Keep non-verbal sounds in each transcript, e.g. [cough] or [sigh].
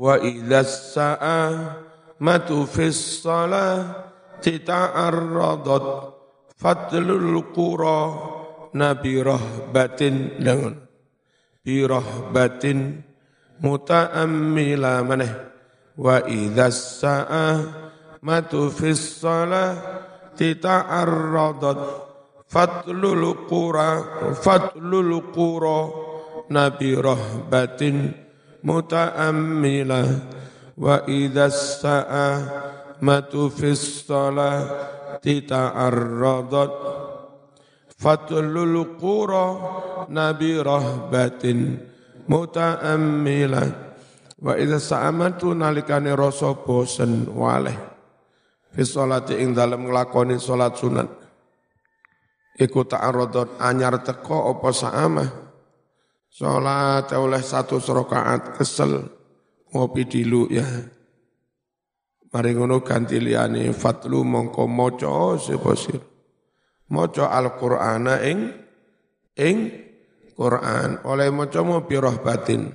sa'a matu fis salati ta'arradat fatlul qura nabi rahbatin dengan bi rahbatin muta'ammila maneh. Wa idza sa'a matu fis salati ta'arradat fatlul qura fatlul qura nabi rahbatin sa'a matu fis salati ta'arradat fatlul qura nabi rahbatin muta'ammila wa idza sa'amatu nalikane rasa bosen waleh fi sholati ing dalem nglakoni salat sunat iku ta'arradat anyar teko apa sa'amah salat oleh satu rakaat kesel. Ngopi dilu ya. Mari ngono ganti liyane fatlu mongko maca sebosir maca al-qur'ana ing ing Quran. Oleh maca mo batin.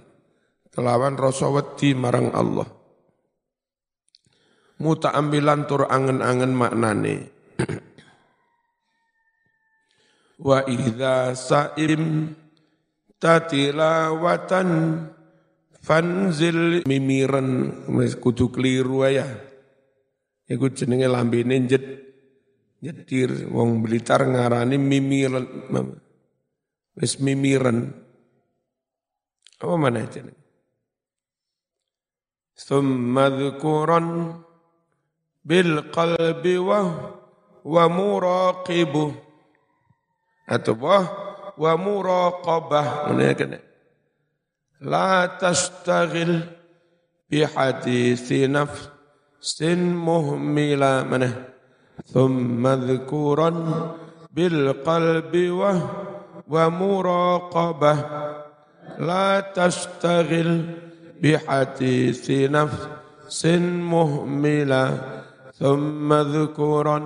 Kelawan rasa wedi marang Allah. Mutaambilan tur angen-angen maknane. [clears throat] Wa idza sa'im tatilawatan fanzil mimiran. Kudu keliru ya. Iku jenenge lambene jet jetir wong Blitar ngarani mimiran. Wis mimiran. Apa mana jenenge? Thumma dhukuran bil qalbi wa wa muraqibuh. Atau wa muraqabah la tastaghil bi hadithi nafsin muhmila mana thumma dhkuran bil qalbi wa wa muraqabah la tastaghil bi hadithi nafsin muhmila thumma dhkuran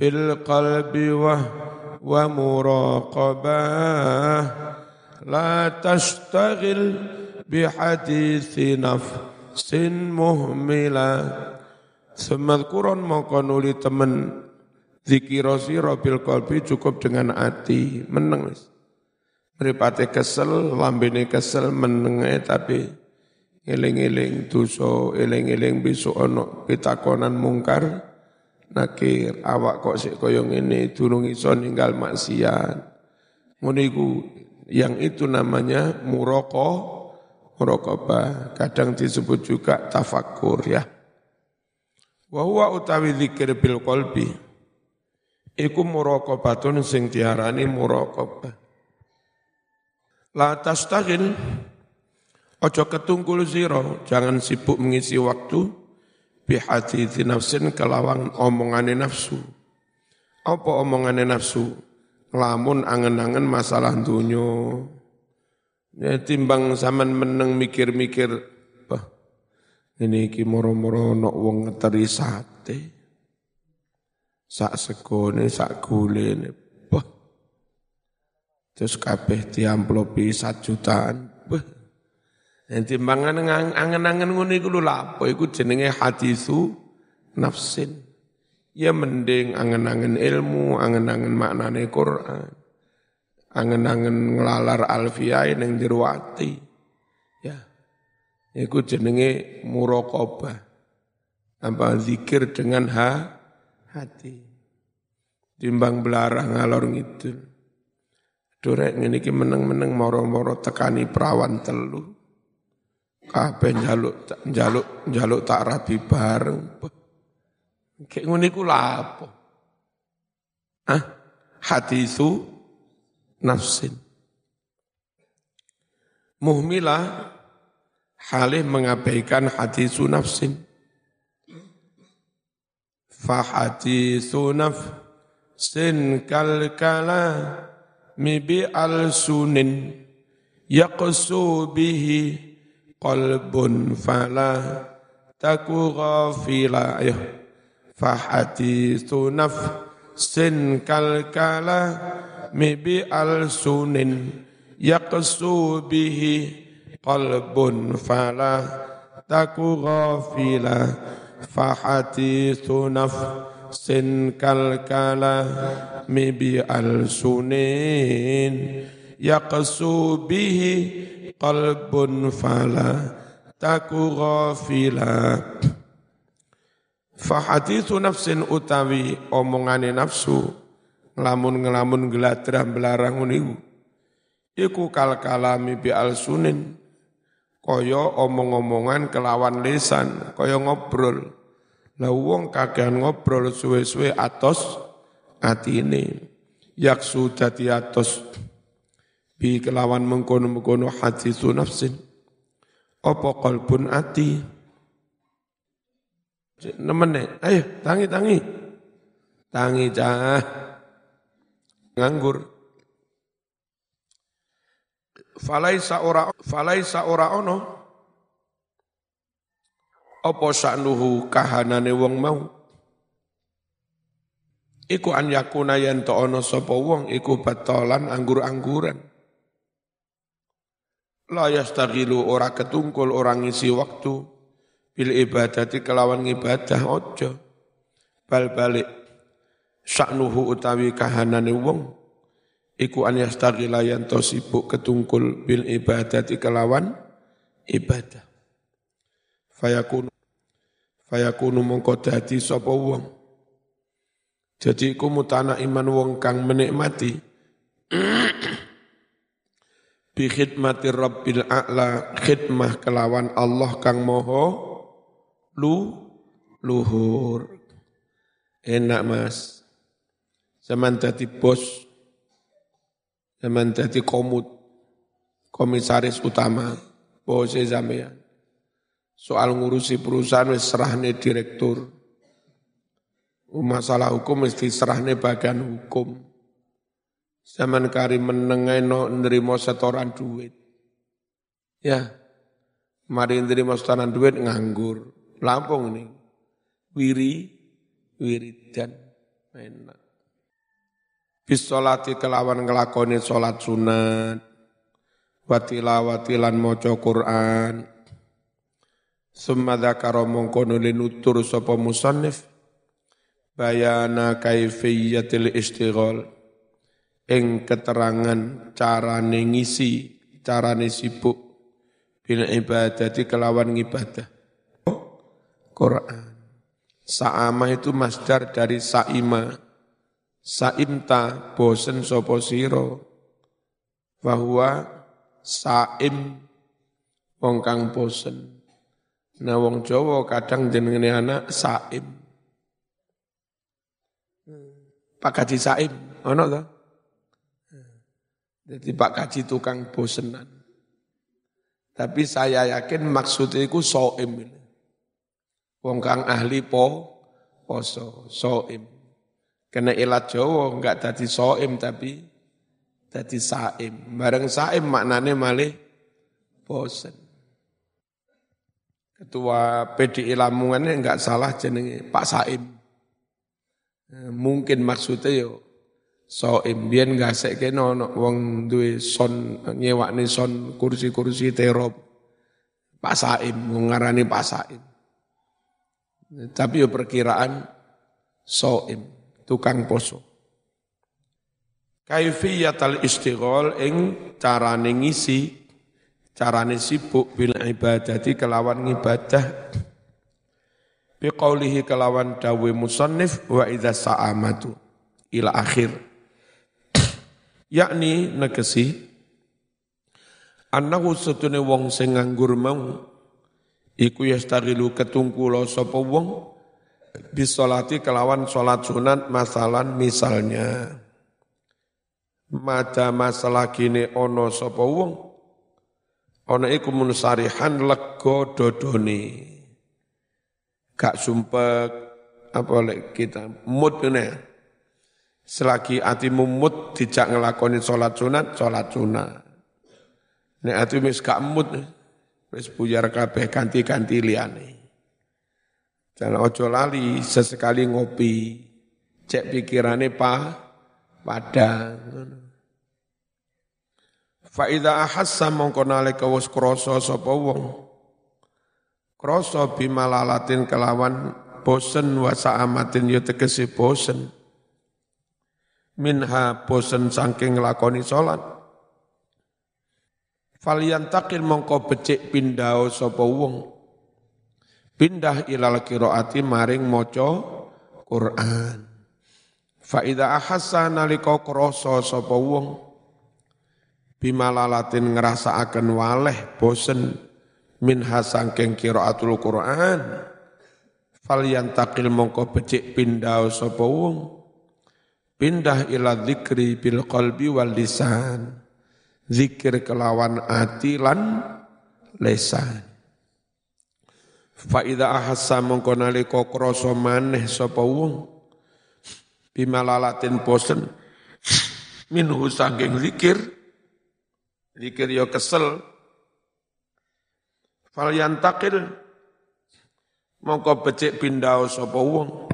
bil qalbi wa ومراقبة لا تشتغل بحديث نفس مهملة ثم اذكرون maka nuli temen zikira sira bil qalbi cukup dengan hati meneng wis mripate kesel lambene kesel menenge tapi eling-eling dosa eling-eling besok ana pitakonan mungkar nakir awak kok sik kaya ngene durung iso ninggal maksiat. Ngono iku yang itu namanya muroko muraqabah kadang disebut juga tafakur ya. Wa huwa utawi zikir bil qalbi. Iku muraqabatun sing diarani muraqabah la tastaghil ojo ketungkul zero jangan sibuk mengisi waktu bihadithi nafsin kelawang omongane nafsu. Apa omongane nafsu? Lamun angen-angen masalah dunyo. Ya, timbang zaman meneng mikir-mikir, bah, ini ki moro-moro nok wong ngeteri sate. Sak segone, sak gulene, bah. Terus kabeh diamplopi satu jutaan, bah. Yang timbangan angen-angen ngono iku lho lapo iku jenenge hadisu nafsin. Ya mending angen-angen ilmu, angen-angen maknane Quran. Angen-angen ngelalar alfiyah ning jero. Ya. Iku jenenge muraqabah. Apa zikir dengan ha, hati. Timbang belarah ngalor ngidul. Durek ngene iki meneng-meneng moro-moro tekani perawan telu kabeh njaluk njaluk njaluk tak rabi bareng. Kayak ngono iku lapo? Ah, hadisu nafsin. Muhmilah halih mengabaikan hadisu nafsin. Fahadisu nafsin kal kala mibi al sunin yaqsu bihi qalbun fala taku ghafila ya fahadithu nafsin kal kala mibi al sunin yaqsu bihi qalbun fala taku ghafila fahadithu nafsin kal qalbun fala taku ghafila Fahadithu nafsin utawi omongane nafsu ngelamun-ngelamun geladrah belarang uniku. Iku kal kalami bi al sunin kaya omong-omongan kelawan lisan, kaya ngobrol. Lah wong kakean ngobrol suwe-suwe atos atine. Yaksu dadi atos bi kelawan mengkono-mengkono hadithu nafsin. Apa kalbun ati? Nemen ayo tangi tangi. Tangi cah. Nganggur. Falaisa ora falaisa ora ono. Apa saknuhu kahanane wong mau. Iku an yakuna yen to wong iku batolan anggur-angguran. La yastagilu ora ketungkul orang ngisi waktu. Bil ibadati kelawan ibadah ojo. Bal balik saknuhu utawi kahanane wong. Iku an yastaghila yen to sibuk ketungkul bil ibadati kelawan ibadah. Fayakunu fayakunu mongko dadi sapa wong. Jadi iku mutana iman wong kang menikmati [clears throat] bi khidmati rabbil a'la khidmah kelawan Allah kang moho lu luhur. Enak mas. Zaman jadi bos, zaman jadi komut, komisaris utama, bos zambian. Soal ngurusi perusahaan wis serahne direktur. Masalah hukum mesti serahne bagian hukum. Zaman kari menengai no nerimo setoran duit. Ya, mari nerimo setoran duit nganggur. Lampung ini. Wiri, wiridan. Enak. Bisolati kelawan ngelakoni sholat sunat. Watila watilan moco Quran. Summa dzakara mongko nutur sapa musannif bayana kaifiyatil istighol ing keterangan carane ngisi carane sibuk bil ibadati kelawan ibadah Quran. Sa'ama itu masdar dari sa'ima. Sa'imta bosen sopo siro. Bahwa sa'im wong kang bosen. Nah wong Jawa kadang jenenge anak sa'im. Pak Kaji Sa'im, ono to? Jadi Pak Kaji tukang bosenan. Tapi saya yakin maksudnya itu so'im. Wong kang ahli po poso, soim. Kena ilat Jawa enggak tadi soim tapi tadi saim. Bareng saim maknane malih bosen. Ketua PDI Lamongan enggak salah jenenge Pak Saim. Eh, mungkin maksudnya yo soim biyen enggak sekke ono wong duwe son nyewakne son kursi-kursi terop. Pak Saim ngarani Pak Saim. Tapi ya perkiraan soim, tukang poso. Kaifiyatal istighol ing carane ngisi, carane sibuk bil ibadati kelawan ibadah. Biqaulihi kelawan dawe musannif wa idza sa'amatu ila akhir. Yakni negesi annahu setune wong sing nganggur mau Iku yastagilu ketungkulo sapa wong bisolati kelawan sholat sunat masalan misalnya. Mada masalah kini ono sapa wong ono iku munsarihan lego dodoni gak sumpek apa lek kita mut ini selagi atimu mut dijak ngelakoni sholat sunat sholat sunat nek atimu gak mut Wis buyar kabeh ganti-ganti liyane. Dan ojo lali sesekali ngopi, cek pikirane pa padang. Fa idza ahassa mongko nalika wis krasa sapa wong kelawan bosen wa sa'amatin ya tegese bosen minha bosen saking nglakoni salat. Falyantakil mongko becik pindah sapa wong. Pindah ilal qiraati maring maca Quran. Fa idza ahassa nalika krasa sapa wong. Bimalalatin ngrasakaken waleh bosen minha saking qiraatul Quran. Falyantakil mongko becik pindah sapa wong pindah ila dzikri bil qalbi wal lisan. Zikir kelawan ati lan lesan. Fa idza ahassa mongko nalika krasa maneh sapa wong bimalalatin bosen minhu saking zikir zikir yo kesel. Fal yantakil mongko becik pindah sapa wong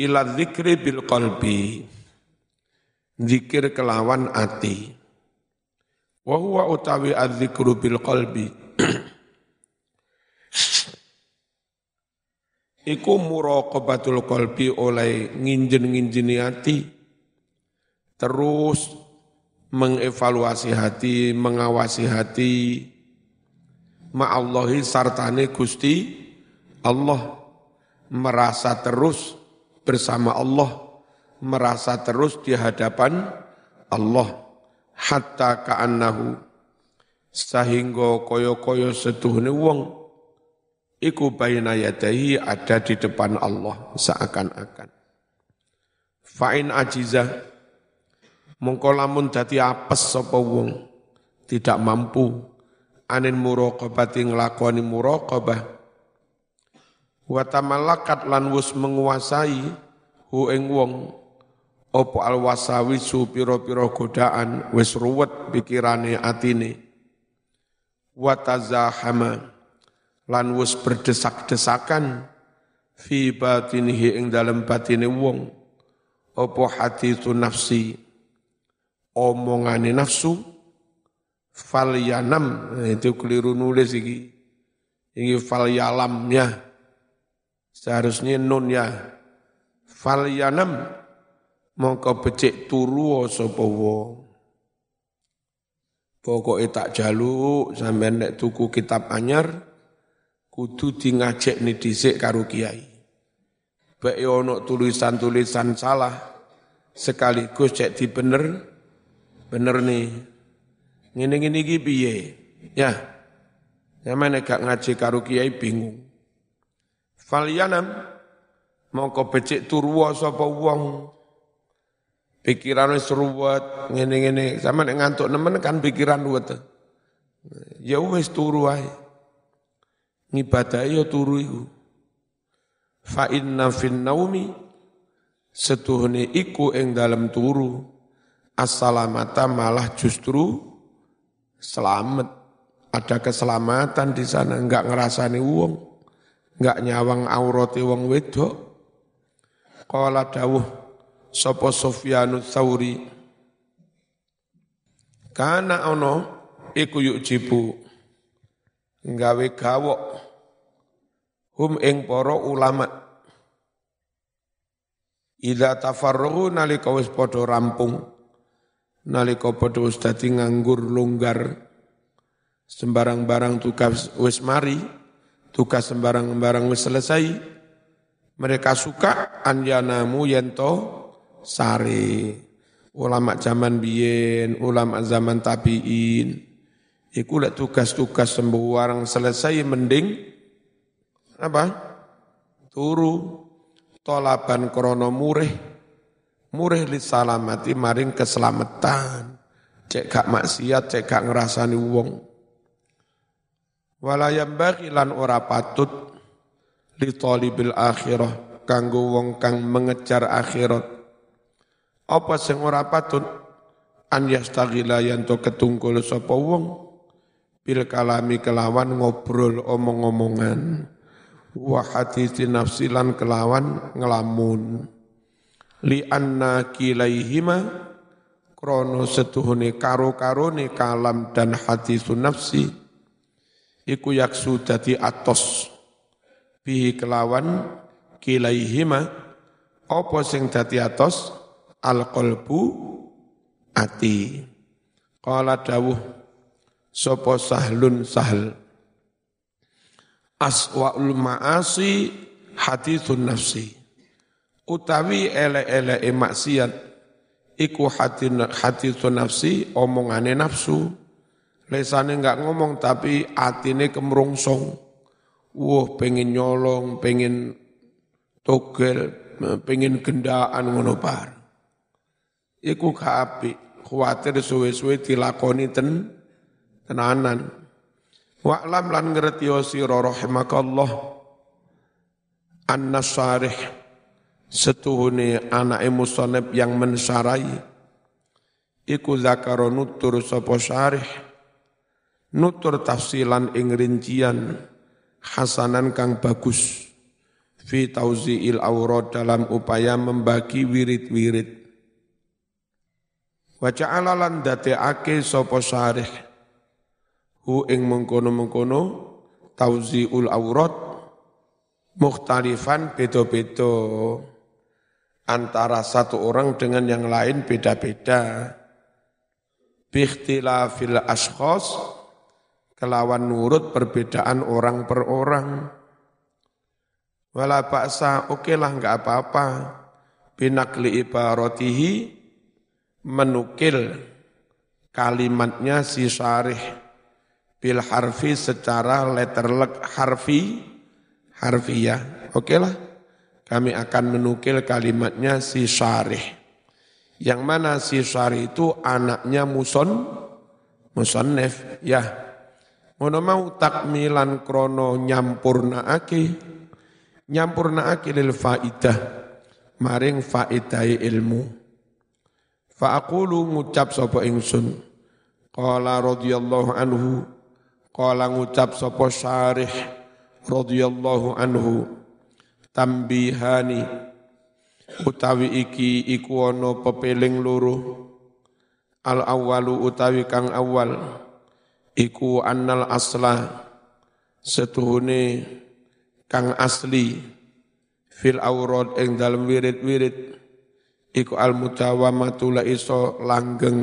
ila dzikri bil qalbi. Zikir kelawan ati wa huwa utawi adzikru bil qalbi. [clears throat] Iku muraqabatul qalbi oleh nginjen-nginjeni hati. Terus mengevaluasi hati, mengawasi hati, ma'allahi sartane Gusti Allah merasa terus bersama Allah merasa terus di hadapan Allah. Hatta ka'annahu sehingga koyo-koyo setuhne wong iku baina yadahi ada di depan Allah seakan-akan. Fa'in ajiza mongko lamun dadi apes sapa wong tidak mampu anin muraqabati nglakoni muraqabah wa tamallakat lan wus menguasai hu ing wong. Opo alwasawi su piro-piro godaan wis ruwet pikirane atine. Wa tazahama lan wis berdesak-desakan fi batinihi ing dalem batine wong. Opo hadithu nafsi omongane nafsu fal yanam nah, itu keliru nulis iki. Ini fal yalamnya seharusnya nun ya fal yanam mongko becik turu sapa wong pokoke tak jaluk sampean nek tuku kitab anyar kudu di ngajek nih dhisik karo kiai bae ono tulisan-tulisan salah sekaligus cek di bener bener nih ngene-ngene iki piye? Ya. Sampeyan gak ngaji karo kiai bingung. Falyanam mongko becik turwa sapa wong pikiran wis ruwet ngene-ngene sampean ngantuk nemen kan pikiran ruwet. Ya wis turu wae. Ngibadah ya turu iku. Fa inna fin naumi setuhne iku ing dalam turu assalamata malah justru selamat, ada keselamatan di sana, enggak ngerasani uang, enggak nyawang aurati wong wedok. Qala dawuh sapa Sufyanus Tsauri Kana ono iku yuk jibu nggawe gawok hum ing para ulama Ida tafarruhu nalika wis padha rampung nalika padha wis dadi nganggur longgar sembarang barang tugas wis mari tugas sembarang barang wis selesai. Mereka suka anjanamu yento sari ulama zaman biyen ulama zaman tabiin. Iku lek tugas-tugas sembarang selesai mending apa? Turu. Tolaban krono murih. Murih li salamati maring keselamatan. Cek gak maksiat, cek gak ngerasani wong. Walayam bagi lan ora patut li talibil akhirah kanggo wong kang mengejar akhirat. Apa sing ora patut? An yastaghila yanto ketungkul sapa wong bil kalami kelawan ngobrol omong-omongan. Wa hadisi nafsilan kelawan ngelamun. Li anna kilaihima krono setuhune karo-karone kalam dan hati nafsi iku yaksu dadi atos. Bihi kelawan kilaihima apa sing dadi atos? Al qalbu ati. Qala dawuh sapa sahlun sahl? Aswaul maasi hadithun nafsi. Utawi ele-ele maksiat iku hadithun nafsi omongane nafsu lesane enggak ngomong tapi atine kemrungsung. Wah pengen nyolong pengen togel pengen gendaan ngono par iku gak apik kuwatir suwe-suwe dilakoni ten tenanan. Wa'lam lan ngerti sira rahimakallah an-nasarih setuhune anake musoneb yang mensarai. Iku zakaro nutur sapa syarih nutur tafsilan ing rincian hasanan kang bagus. Fi tauziil aurat dalam upaya membagi wirid-wirid. Wa ja'ala lan dateake sapa syarih. Hu ing mengkono-mengkono tauziul aurat mukhtalifan beda-beda. Antara satu orang dengan yang lain beda-beda. Bikhtilafil ashkhas kelawan nurut perbedaan orang per orang wala ba'sa oke lah enggak apa-apa binakli ibaratihi menukil kalimatnya si syarih bil harfi secara letterlek harfi harfiah. Oke lah, kami akan menukil kalimatnya si syarih. Yang mana si syarih itu anaknya muson, musonnef, ya. Ngono mau takmilan krono nyampurna aki, nyampurna aki lil faidah, maring faidai ilmu. Fa aqulu ngucap sapa ingsun. Qala radhiyallahu anhu. Qala ngucap sapa syarih radhiyallahu anhu. Tambihani utawi iki iku ana pepeling loro. Al awalu utawi kang awal iku annal asla setuhune kang asli fil aurad ing dalem wirid-wirid. Iku al mutawamatu la iso langgeng.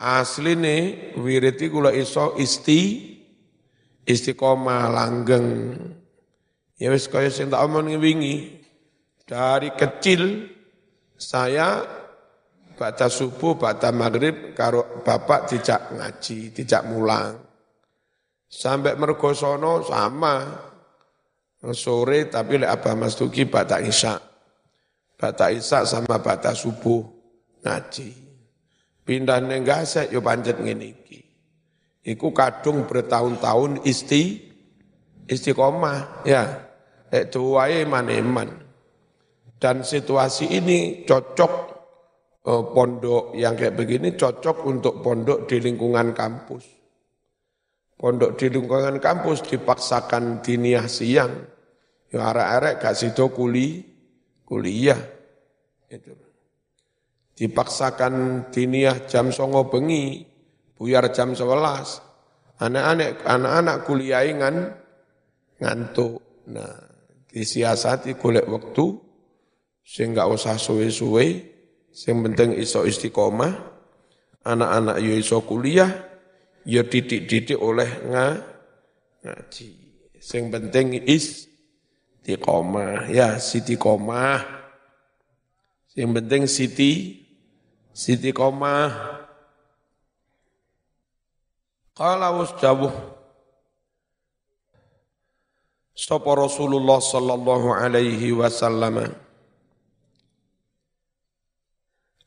Asline wirid iku la iso isti istiqomah langgeng. Ya wis kaya sing tak omong wingi. Dari kecil saya baca subuh, baca maghrib, karo bapak tidak ngaji, tidak mulang. Sampai mergosono sama, sore tapi lek abah mas tuki baca isya. Bata Isak sama bata subuh ngaji. Pindah nenggase yo pancet ngene iki. Iku kadung bertahun-tahun isti istiqomah ya. Lek tuwae maneman. Dan situasi ini cocok eh, pondok yang kayak begini cocok untuk pondok di lingkungan kampus. Pondok di lingkungan kampus dipaksakan diniah siang. Yo arek-arek gak sido kuli, kuliah itu. Dipaksakan diniah jam songo bengi, buyar jam sebelas. Anak-anak anak-anak kuliah ngan ngantuk. Nah, disiasati golek waktu sehingga usah suwe-suwe, sing penting iso istiqomah, anak-anak yo iso kuliah, yo didik-didik oleh nga, ngaji. Sing penting is istiqomah, ya sitiqomah. Yang penting Siti, Siti koma. Kalau jawuh Sapa Rasulullah sallallahu alaihi wasallam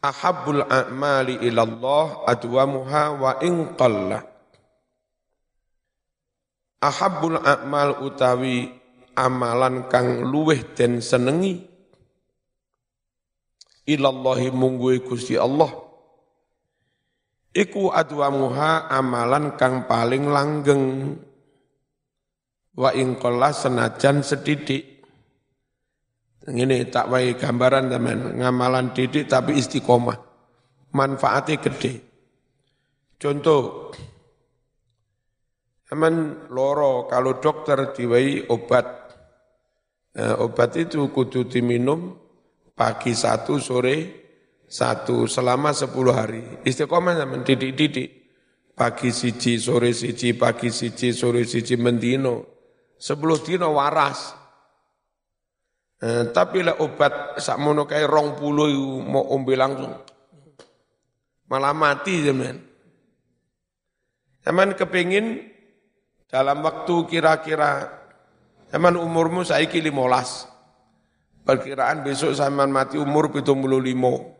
Ahabbul a'mali ila Allah adwamuha wa in qalla. Ahabbul a'mal utawi amalan kang luweh den senengi. Ilallahi mungguwe Gusti Allah. Iku adwamuha amalan kang paling langgeng. Wa ing senajan sedidik ini tak wae gambaran teman ngamalan didik tapi istiqomah manfaatnya gede contoh Aman loro kalau dokter diwai obat. Nah, obat itu kudu diminum pagi satu, sore satu, selama sepuluh hari. Istiqomah zaman didik-didik. Pagi siji, sore siji, pagi siji, sore siji, mendino. Sepuluh dino waras. Eh, tapi lah obat sakmono rong puluh mau ombe langsung. Malah mati zaman. Zaman kepingin dalam waktu kira-kira zaman umurmu saiki limolas. Perkiraan besok zaman mati umur limo.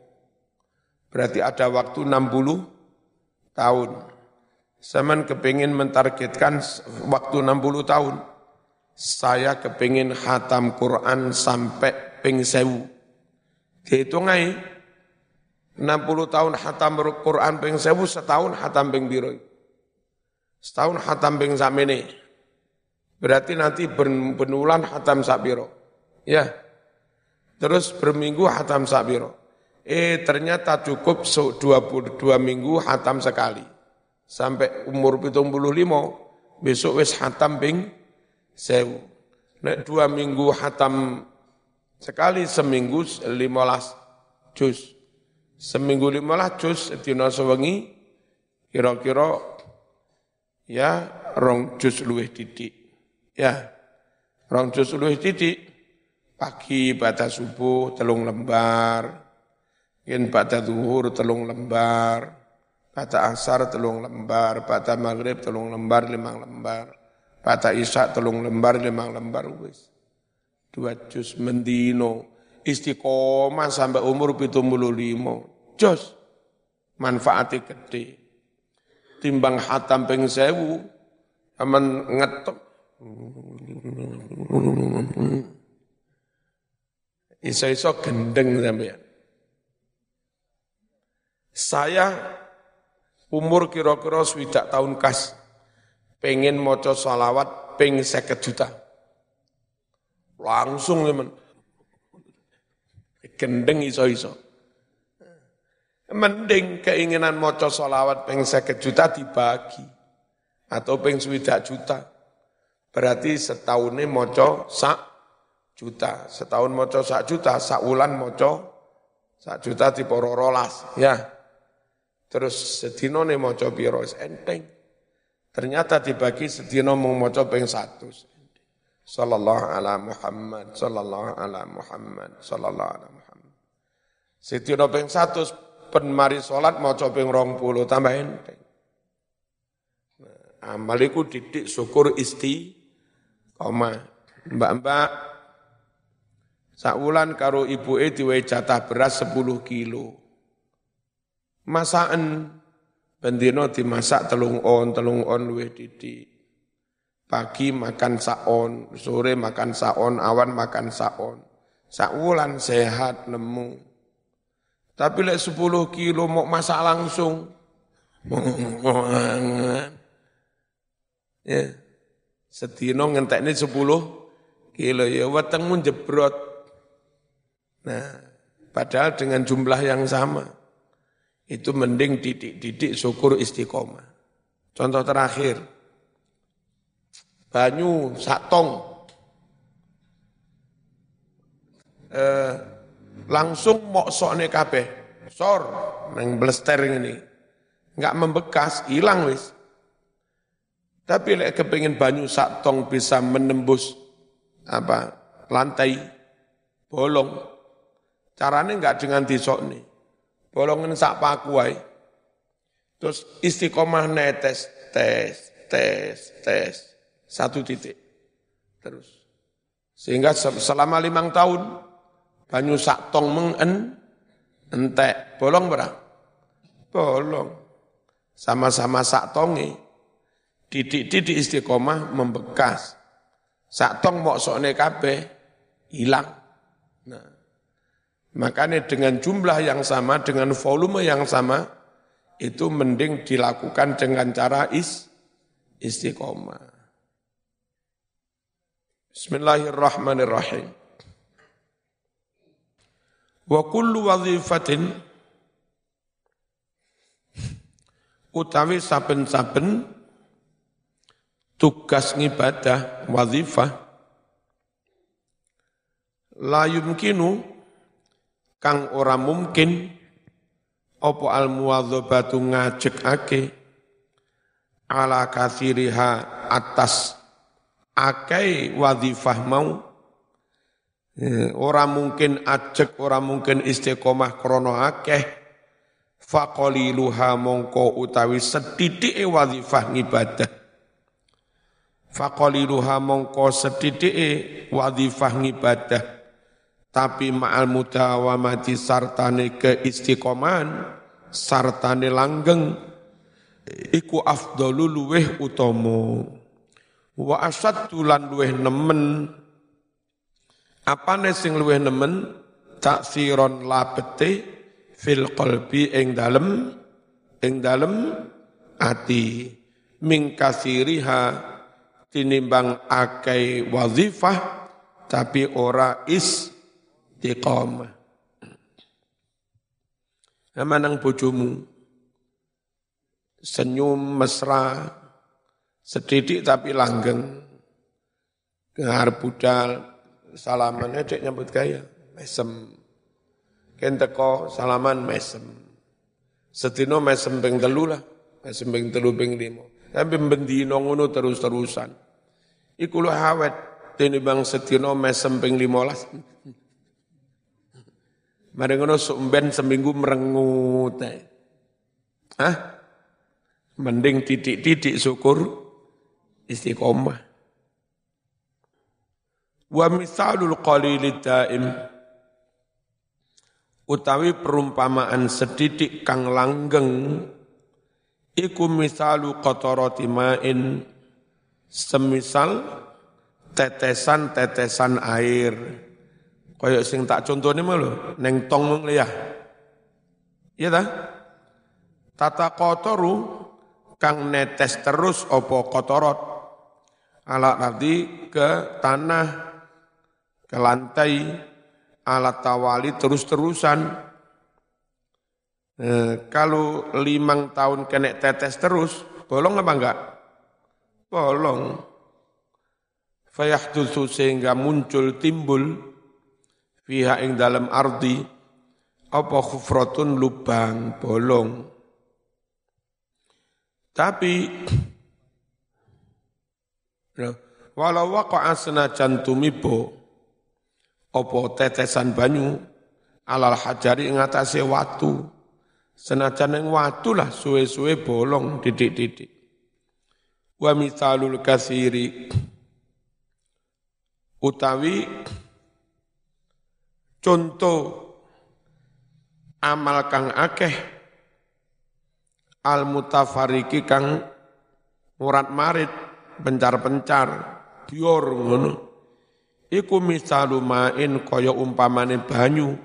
Berarti ada waktu 60 tahun. Zaman kepingin mentargetkan waktu 60 tahun. Saya kepingin hatam Quran sampai ping sewu. Dihitung aja. 60 tahun hatam Quran ping sewu, setahun hatam ping. Setahun hatam ping samene. Berarti nanti benulan hatam sabiro. Ya. Terus berminggu hatam sabiro. Eh ternyata cukup 22 minggu hatam sekali. Sampai umur 75 besok wis hatam ping sewu. Nek dua minggu hatam sekali seminggu limolas jus. Seminggu limolas jus dina sewengi kira-kira ya rong jus luwih didik. Ya, rong jus luwih didik, pagi pada subuh telung lembar, yen pada zuhur telung lembar, pada asar telung lembar, pada maghrib telung lembar, limang lembar, pada isya telung lembar, limang lembar, wis. Dua jus mendino, istiqomah sampai umur pitung limo, jos, manfaatnya gede. Timbang hatam ping sewu aman ngetok. Iso-iso gendeng sampean saya umur kira-kira swidak tahun kas pengen moco salawat ping seket juta langsung teman gendeng iso-iso Mending keinginan moco solawat peng seket juta dibagi. Atau peng swidak juta. Berarti setahunnya moco sak juta. Setahun moco sak juta, sak ulan moco sak juta di pororolas. Ya. Terus sedino nih moco piro enteng. Ternyata dibagi sedino mau moco peng satu. Sallallahu ala Muhammad, sallallahu ala Muhammad, sallallahu ala Muhammad. Sedino peng satu pen mari salat maca ping 20 tambah enteng. Nah, amal iku didik syukur isti koma. Mbak-mbak sakulan karo ibuke diwe jatah beras 10 kilo. Masakan bendino dimasak telung on, telung on luwih didik. Pagi makan saon, sore makan saon, awan makan saon. Sakulan sehat nemu. Tapi lek 10 kilo mau masak langsung. [laughs] ya. Sedino ngentekne 10 kilo ya wetengmu jebrot. Nah, padahal dengan jumlah yang sama. Itu mending didik-didik syukur istiqomah. Contoh terakhir. Banyu satong. Eh, langsung sok nih kabeh. Sor neng blester ini. Enggak membekas, hilang wis. Tapi lek kepingin banyu sak tong bisa menembus apa lantai bolong. Caranya enggak dengan disok nih. Bolongin sak paku wae. Terus istiqomah netes, tes, tes, tes. Satu titik. Terus. Sehingga selama limang tahun, banyu sak tong mengen entek bolong berang bolong sama-sama sak tonge didik-didik istiqomah membekas sak tong mok sokne kabeh hilang makanya dengan jumlah yang sama dengan volume yang sama itu mending dilakukan dengan cara is istiqomah. Bismillahirrahmanirrahim. Wa kullu wadhifatin utawi saben-saben tugas ngibadah, wazifah, la yumkinu kang ora mungkin opo al muwadzabatu ngajekake ala kathiriha atas akai wazifah mau. Eh, ora mungkin ajek ora mungkin istiqomah krono akeh. Faqaliluha mongko utawi sedithike wazifah ngibadah. Faqaliluha mongko sedithike wazifah ngibadah tapi ma'al mudawamati sartane keistiqomahan sartane langgeng iku afdalu luweh utama. Wa asaddu lan luweh nemen. Apane sing luweh nemen? Taksiron labete fil qalbi ing dalem ing dalem ati. Ming kasiriha tinimbang akai wazifah tapi ora is istiqamah. Manang bojomu senyum mesra, sedidik tapi langgeng, kehar budal, salaman cek nyambut gaya, mesem. Kenteko salaman mesem. Setino mesem ping telu lah, mesem ping telu ping limo. Tapi bendino ngono terus-terusan. Iku lu hawet, bang setino mesem ping limolas. Mari ngono sumben seminggu merengut. Hah? Mending titik-titik syukur istiqomah. Wa misalul qalilid daim utawi perumpamaan sedidik kang langgeng iku misalu qatarati ma'in semisal tetesan-tetesan air Kayak sing tak contohnya mah lho, neng tong mong ya. Iya ta? Tata kotoru kang netes terus opo kotorot. Alat arti ke tanah, ke lantai, alat tawali terus-terusan. Eh, kalau limang tahun kena tetes terus, bolong apa enggak? Bolong. Fayahdutsu sehingga muncul timbul fiha ing dalam ardi apa khufratun lubang bolong. Tapi walau waqa'a senajan tumibo apa tetesan banyu alal hajari ing atase watu senajan ing watu lah suwe-suwe bolong didik-didik. Wa mithalul kasiri utawi Contoh amal kang akeh al mutafariki kang murat marit pencar-pencar bior ngono. Iku misalu main kaya umpamane banyu.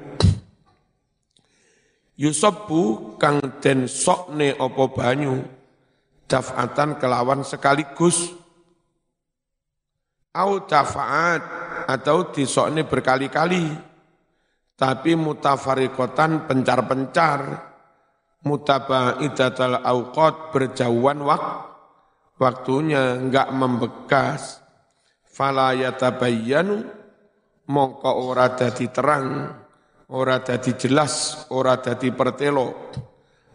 Yusabu kang den sokne apa banyu dafatan kelawan sekaligus. Au dafaat atau disokne berkali-kali tapi mutafarikotan pencar-pencar, mutabaidatal awqat berjauhan wak, waktunya enggak membekas, fala yatabayyanu mongko ora dadi terang, ora dadi jelas, ora dadi pertelo.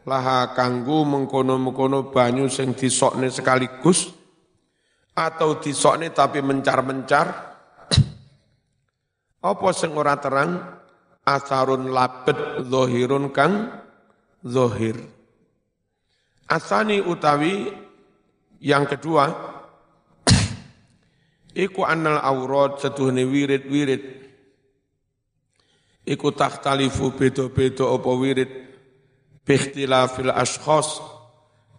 Laha kanggu mengkono-mengkono banyu sing disokne sekaligus atau disokne tapi mencar-mencar. [coughs] Apa sing ora terang? Asarun labet zohirun kang zohir. Asani utawi yang kedua, [coughs] iku anal aurat setuhne wirid-wirid, iku takhtalifu bedo-bedo apa wirid, bikhtilafil ashkhos,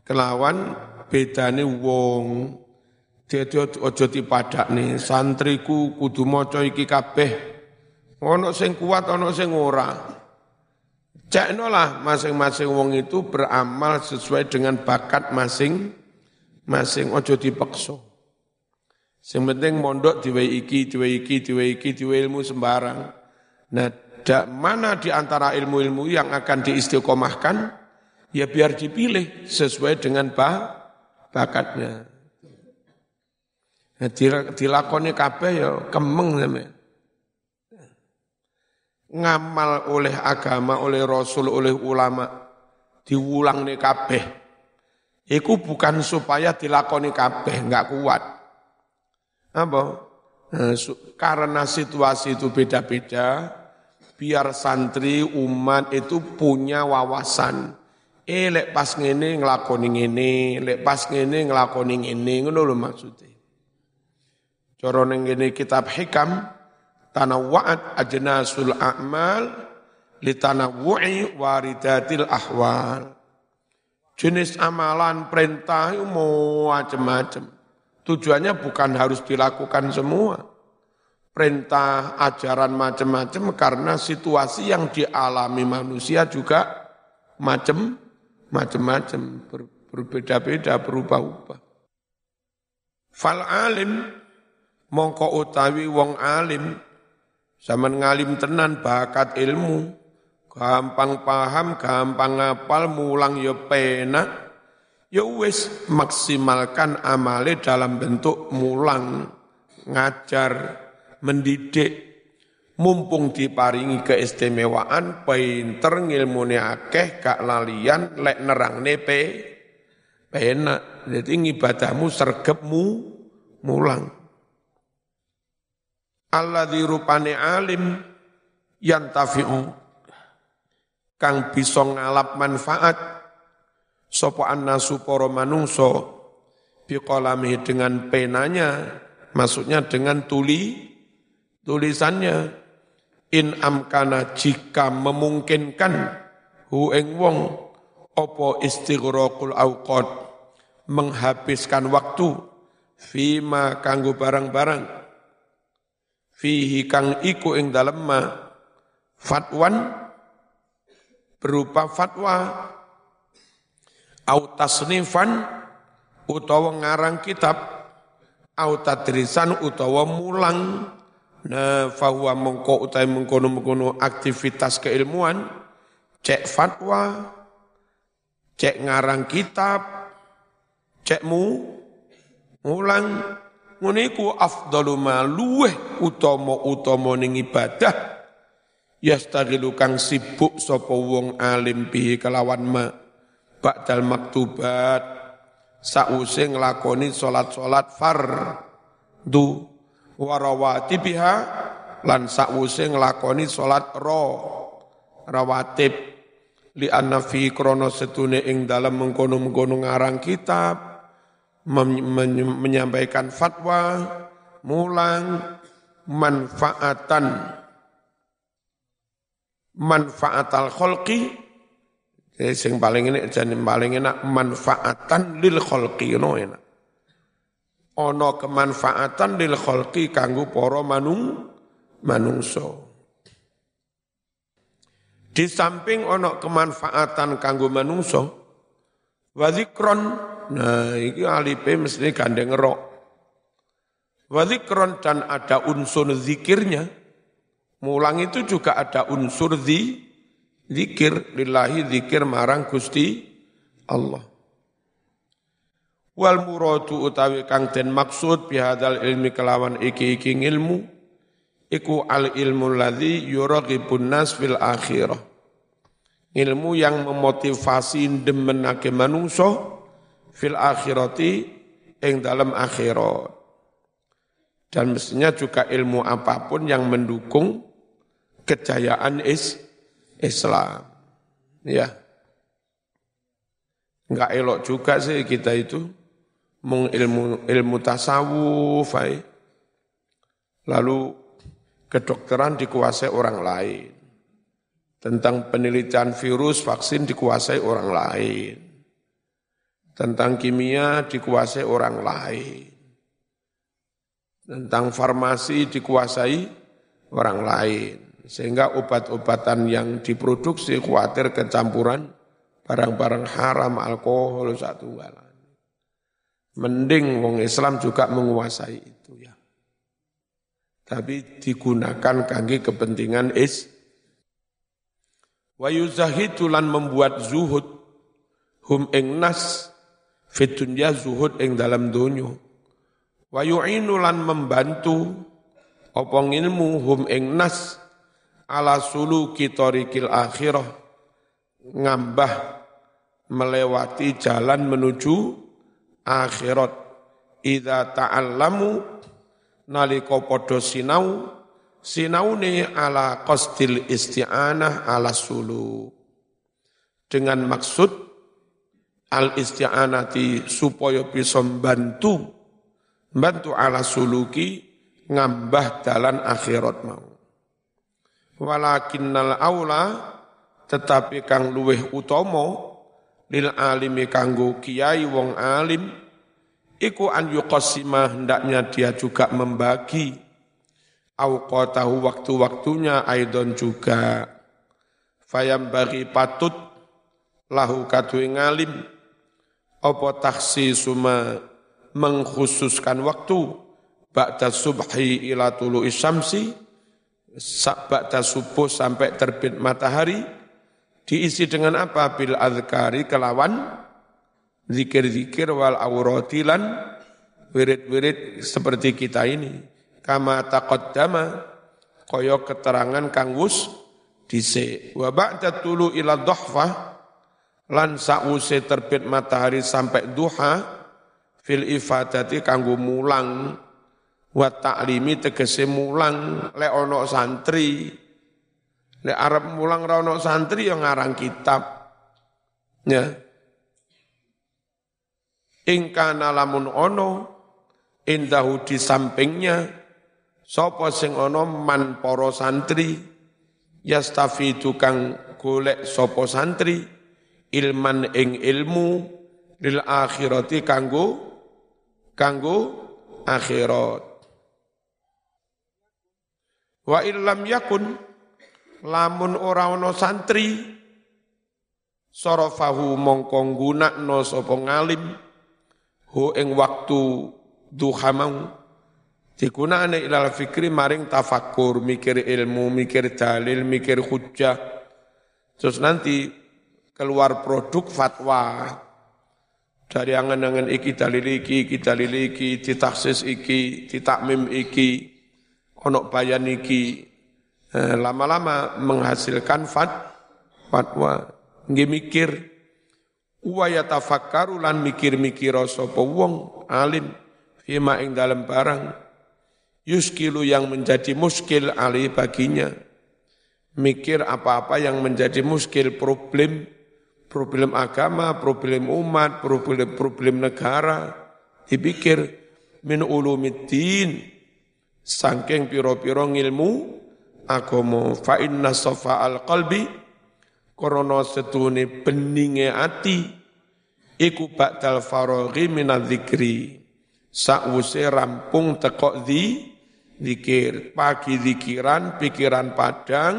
kelawan bedane wong, Dadi aja dipadakne santriku kudu maca iki kabeh Ono sing kuat, ono sing ora. Cekno lah masing-masing wong itu beramal sesuai dengan bakat masing-masing. Ojo dipaksa. Sing penting mondok diwe iki, diwe iki, diwe iki, diwe ilmu sembarang. Nah, da, mana di antara ilmu-ilmu yang akan diistiqomahkan, ya biar dipilih sesuai dengan bah, bakatnya. dilakoni kabeh ya kemeng sampean. Ngamal oleh agama, oleh rasul, oleh ulama diulang nih kabeh. Iku bukan supaya dilakoni kabeh, enggak kuat. Apa? Nah, karena situasi itu beda-beda, biar santri umat itu punya wawasan. Eh lek pas ngene nglakoni ngene, lek pas ngene nglakoni ngene, ngono lho maksudnya. Kitab hikam tanawwa'at ajnasul a'mal litanawwu'i waridatil ahwal. Jenis amalan perintah mau macam-macam. Tujuannya bukan harus dilakukan semua. Perintah, ajaran macam-macam karena situasi yang dialami manusia juga macam macam-macam berbeda-beda berubah-ubah. Fal alim mongko utawi wong alim zaman ngalim tenan bakat ilmu. Gampang paham gampang ngapal mulang ya penak. Ya wis maksimalkan amale dalam bentuk mulang. Ngajar mendidik. Mumpung diparingi keistimewaan pinter ngilmune akeh gak lalian lek nerang nepe penak. Jadi ngibadahmu sergepmu mulang Allah dirupane alim yang tafi'u. Kang bisa ngalap manfaat. Sopo annasu poro manungso. Biqalami dengan penanya. Maksudnya dengan tuli tulisannya. In amkana jika memungkinkan hu ing wong opo istighraqul awqat. Menghabiskan waktu fima kanggo barang-barang fihi kang iku ing dalem ma fatwan berupa fatwa. Au tasnifan utawa ngarang kitab. Au tadrisan utawa mulang. Na fahuwa mengko utai mengkono-mengkono aktivitas keilmuan. Cek fatwa. Cek ngarang kitab. Cek mu mulang ngono iku afdalu ma luweh utama-utama ning ibadah. Yastaghilu kang sibuk sapa wong alim bihi kelawan ma ba'dal maktubat. Sause nglakoni salat-salat fardu warawati biha lan sause nglakoni salat ro rawatib. Li anna fi krono setune ing dalam mengkono-mengkono ngarang kitab menyampaikan fatwa, mulang, manfaatan, manfaat al kholqi, sing paling ini jadi paling enak manfaatan lil kholqi no enak. Ono kemanfaatan lil kholqi kanggo poro manung manungso. Di samping ono kemanfaatan kanggo manungso, wadikron Nah, ini alipe mesti gandeng rok. Wadikron dan ada unsur zikirnya. Mulang itu juga ada unsur zi, zikir. Lillahi zikir marang Gusti Allah. Wal muradu utawi kang den maksud bihadal ilmi kelawan iki-iki ilmu iku al ilmu ladzi yuraghibun nas fil akhirah. Ilmu yang memotivasi demenake manungso fil akhirati ing dalam akhirat. Dan mestinya juga ilmu apa pun yang mendukung kejayaan is Islam. Ya. Enggak elok juga sih kita itu meng ilmu ilmu tasawuf lalu kedokteran dikuasai orang lain. Tentang penelitian virus vaksin dikuasai orang lain tentang kimia dikuasai orang lain. Tentang farmasi dikuasai orang lain. Sehingga obat-obatan yang diproduksi khawatir kecampuran barang-barang haram, alkohol, satu galan. Mending wong Islam juga menguasai itu ya. Tapi digunakan kangge kepentingan is. Wa yuzahidulan membuat zuhud hum ing nas fit dunya zuhud ing dalam dunyo Wa yu'inu lan membantu apa ilmu hum ing nas ala suluki tariqil akhirah ngambah melewati jalan menuju akhirat. Idza ta'allamu nalika padha sinau sinaune ala qasdil isti'anah ala sulu dengan maksud al isti'anati supaya bisa membantu bantu ala suluki ngambah dalan akhirat mau. Walakinnal aula tetapi kang luweh utomo lil alimi kanggo kiai wong alim iku an yuqassima hendaknya dia juga membagi auqatahu waktu-waktunya aidon juga fayam bagi patut lahu kadue ngalim apa taksi suma mengkhususkan waktu? Ba'da subhi ila tulu isyamsi ba'da subuh sampai terbit matahari. Diisi dengan apa? Bil azkari kelawan zikir-zikir wal auratilan wirid-wirid seperti kita ini. Kama taqaddama kaya keterangan kang wus dhisik. Wa ba'da tulu ila dhahfah lan sause terbit matahari sampai duha fil ifadati kanggo mulang. Wa ta'limi tegese mulang lek ana santri. Lek arep mulang ra ana santri yang ngarang kitab. Ya. Ingkana lamun ono indahu di sampingnya sapa sing ana man para santri. Yastafidu kang golek sapa santri ilman ing ilmu lil akhirati kanggo kanggo akhirat. Wa illam yakun lamun ora ana santri sarafahu mongko nggunakno sapa ngalim hu ing waktu duha mau digunakne ilal fikri maring tafakur mikir ilmu mikir dalil mikir hujjah terus nanti keluar produk fatwa. Dari angan-angan iki dalil iki, iki dalil iki, ditaksis iki, ditakmim iki, onok bayan iki, eh, lama-lama menghasilkan fat, fatwa. Nggih mikir, wa lan mikir-mikir sapa wong alim fima ing dalam barang yuskilu yang menjadi muskil ali baginya. Mikir apa-apa yang menjadi muskil problem problem agama, problem umat, problem-problem negara, dipikir min ulumiddin, sangking piro-piro ngilmu agama fa inna safa al qalbi korona setune beninge ati iku ba'dal faraghi minadzikri sakwuse rampung tekok di zikir pagi zikiran pikiran padang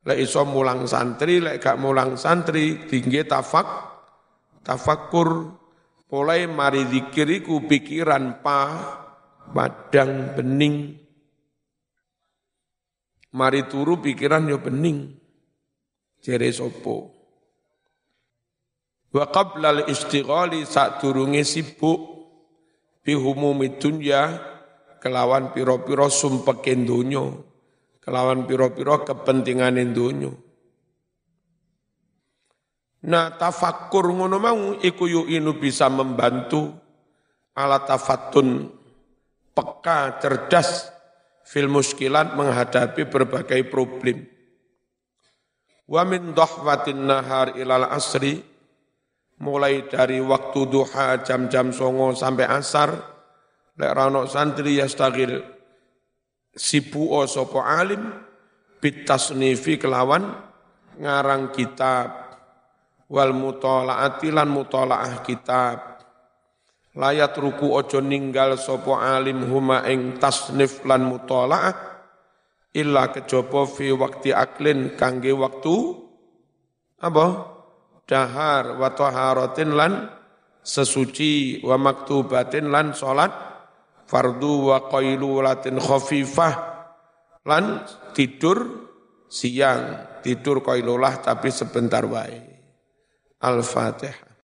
Lek iso mulang santri, lek gak mulang santri, tinggi tafak, tafakur. Mulai mari zikiriku pikiran pa, padang bening. Mari turu pikiran yo bening. Jere sopo. Wa qabla al-istighali sak durunge sibuk bihumumi dunya kelawan piro-piro sumpekin dunyo kelawan piro-piro kepentingan dunya. Nah tafakkur ngono mau iku inu bisa membantu ala tafatun peka cerdas fil muskilat menghadapi berbagai problem. Wa min dhahwatin nahar ilal asri mulai dari waktu duha jam-jam songo sampai asar lek rano santri yastagil sipu sapa alim bitasnifi kelawan ngarang kitab. Wal mutalaati lan mutalaah kitab. Layat ruku ojo ninggal sopo alim huma ing tasnif lan mutalaah illa kejaba fi waktu aklin kangge waktu apa? Dahar wa taharatin lan sesuci wa maktubatin lan salat fardu wa qailulatin khafifah. Lan tidur siang tidur qailulah tapi sebentar wae. Al-fatihah